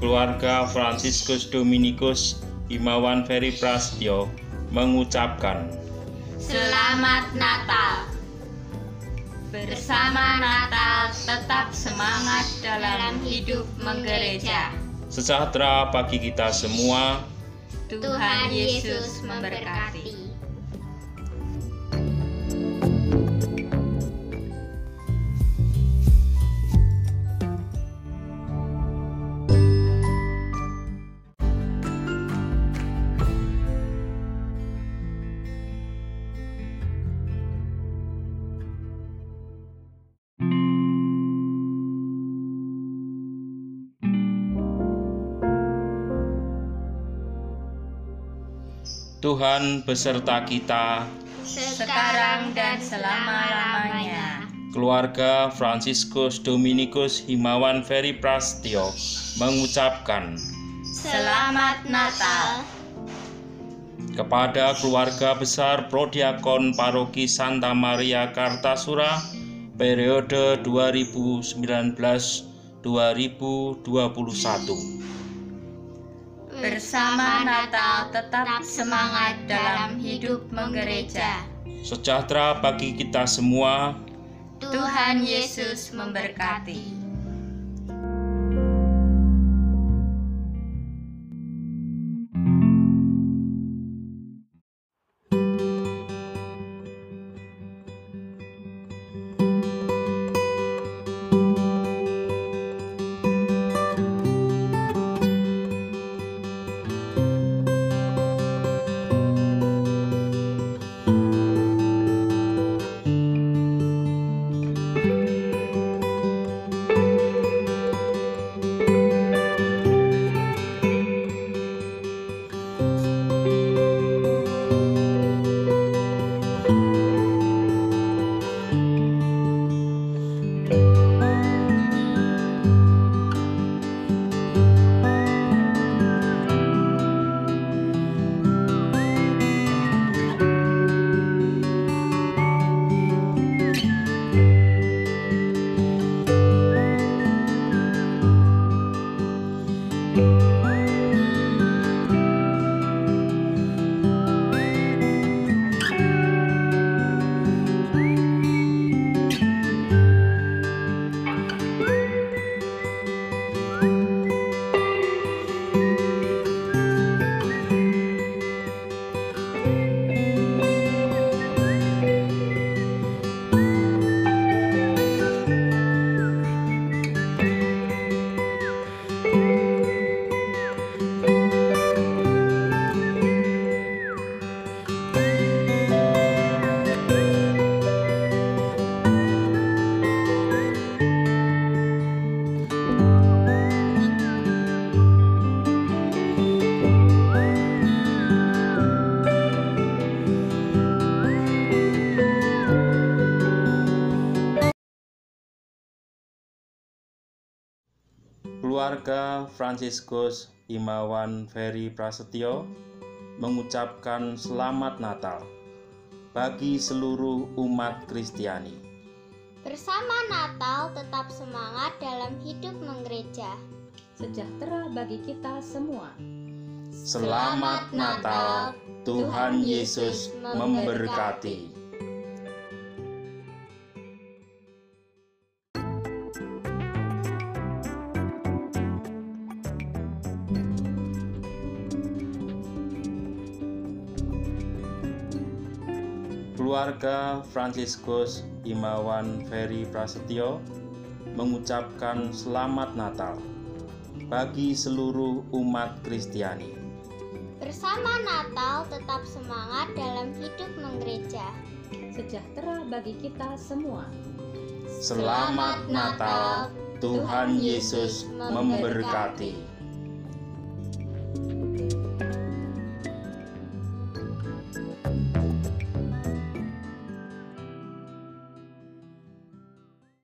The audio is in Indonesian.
keluarga Franciscus Dominikus Himawan Ferry Prasetyo mengucapkan Selamat Natal. Bersama Natal tetap semangat dalam hidup menggereja. sejahtera bagi kita semua. Tuhan Yesus memberkati. Tuhan beserta kita, Sekarang dan selama-lamanya. keluarga Franciscus Dominikus Himawan Ferry Prasetyo mengucapkan Selamat Natal. kepada keluarga besar Prodiakon Paroki Santa Maria Kartasura periode 2019-2021. Bersama Natal tetap semangat dalam hidup menggereja. Sejahtera bagi kita semua. Tuhan Yesus memberkati. Keluarga Franciscus Himawan Ferry Prasetyo mengucapkan selamat Natal bagi seluruh umat Kristiani. Bersama Natal tetap semangat dalam hidup menggereja. sejahtera bagi kita semua. Selamat Natal, Tuhan Yesus memberkati. Keluarga Franciscus Himawan Ferry Prasetyo mengucapkan selamat Natal bagi seluruh umat Kristiani. Bersama Natal tetap semangat dalam hidup menggereja. Sejahtera bagi kita semua. Selamat Natal, Tuhan Yesus memberkati.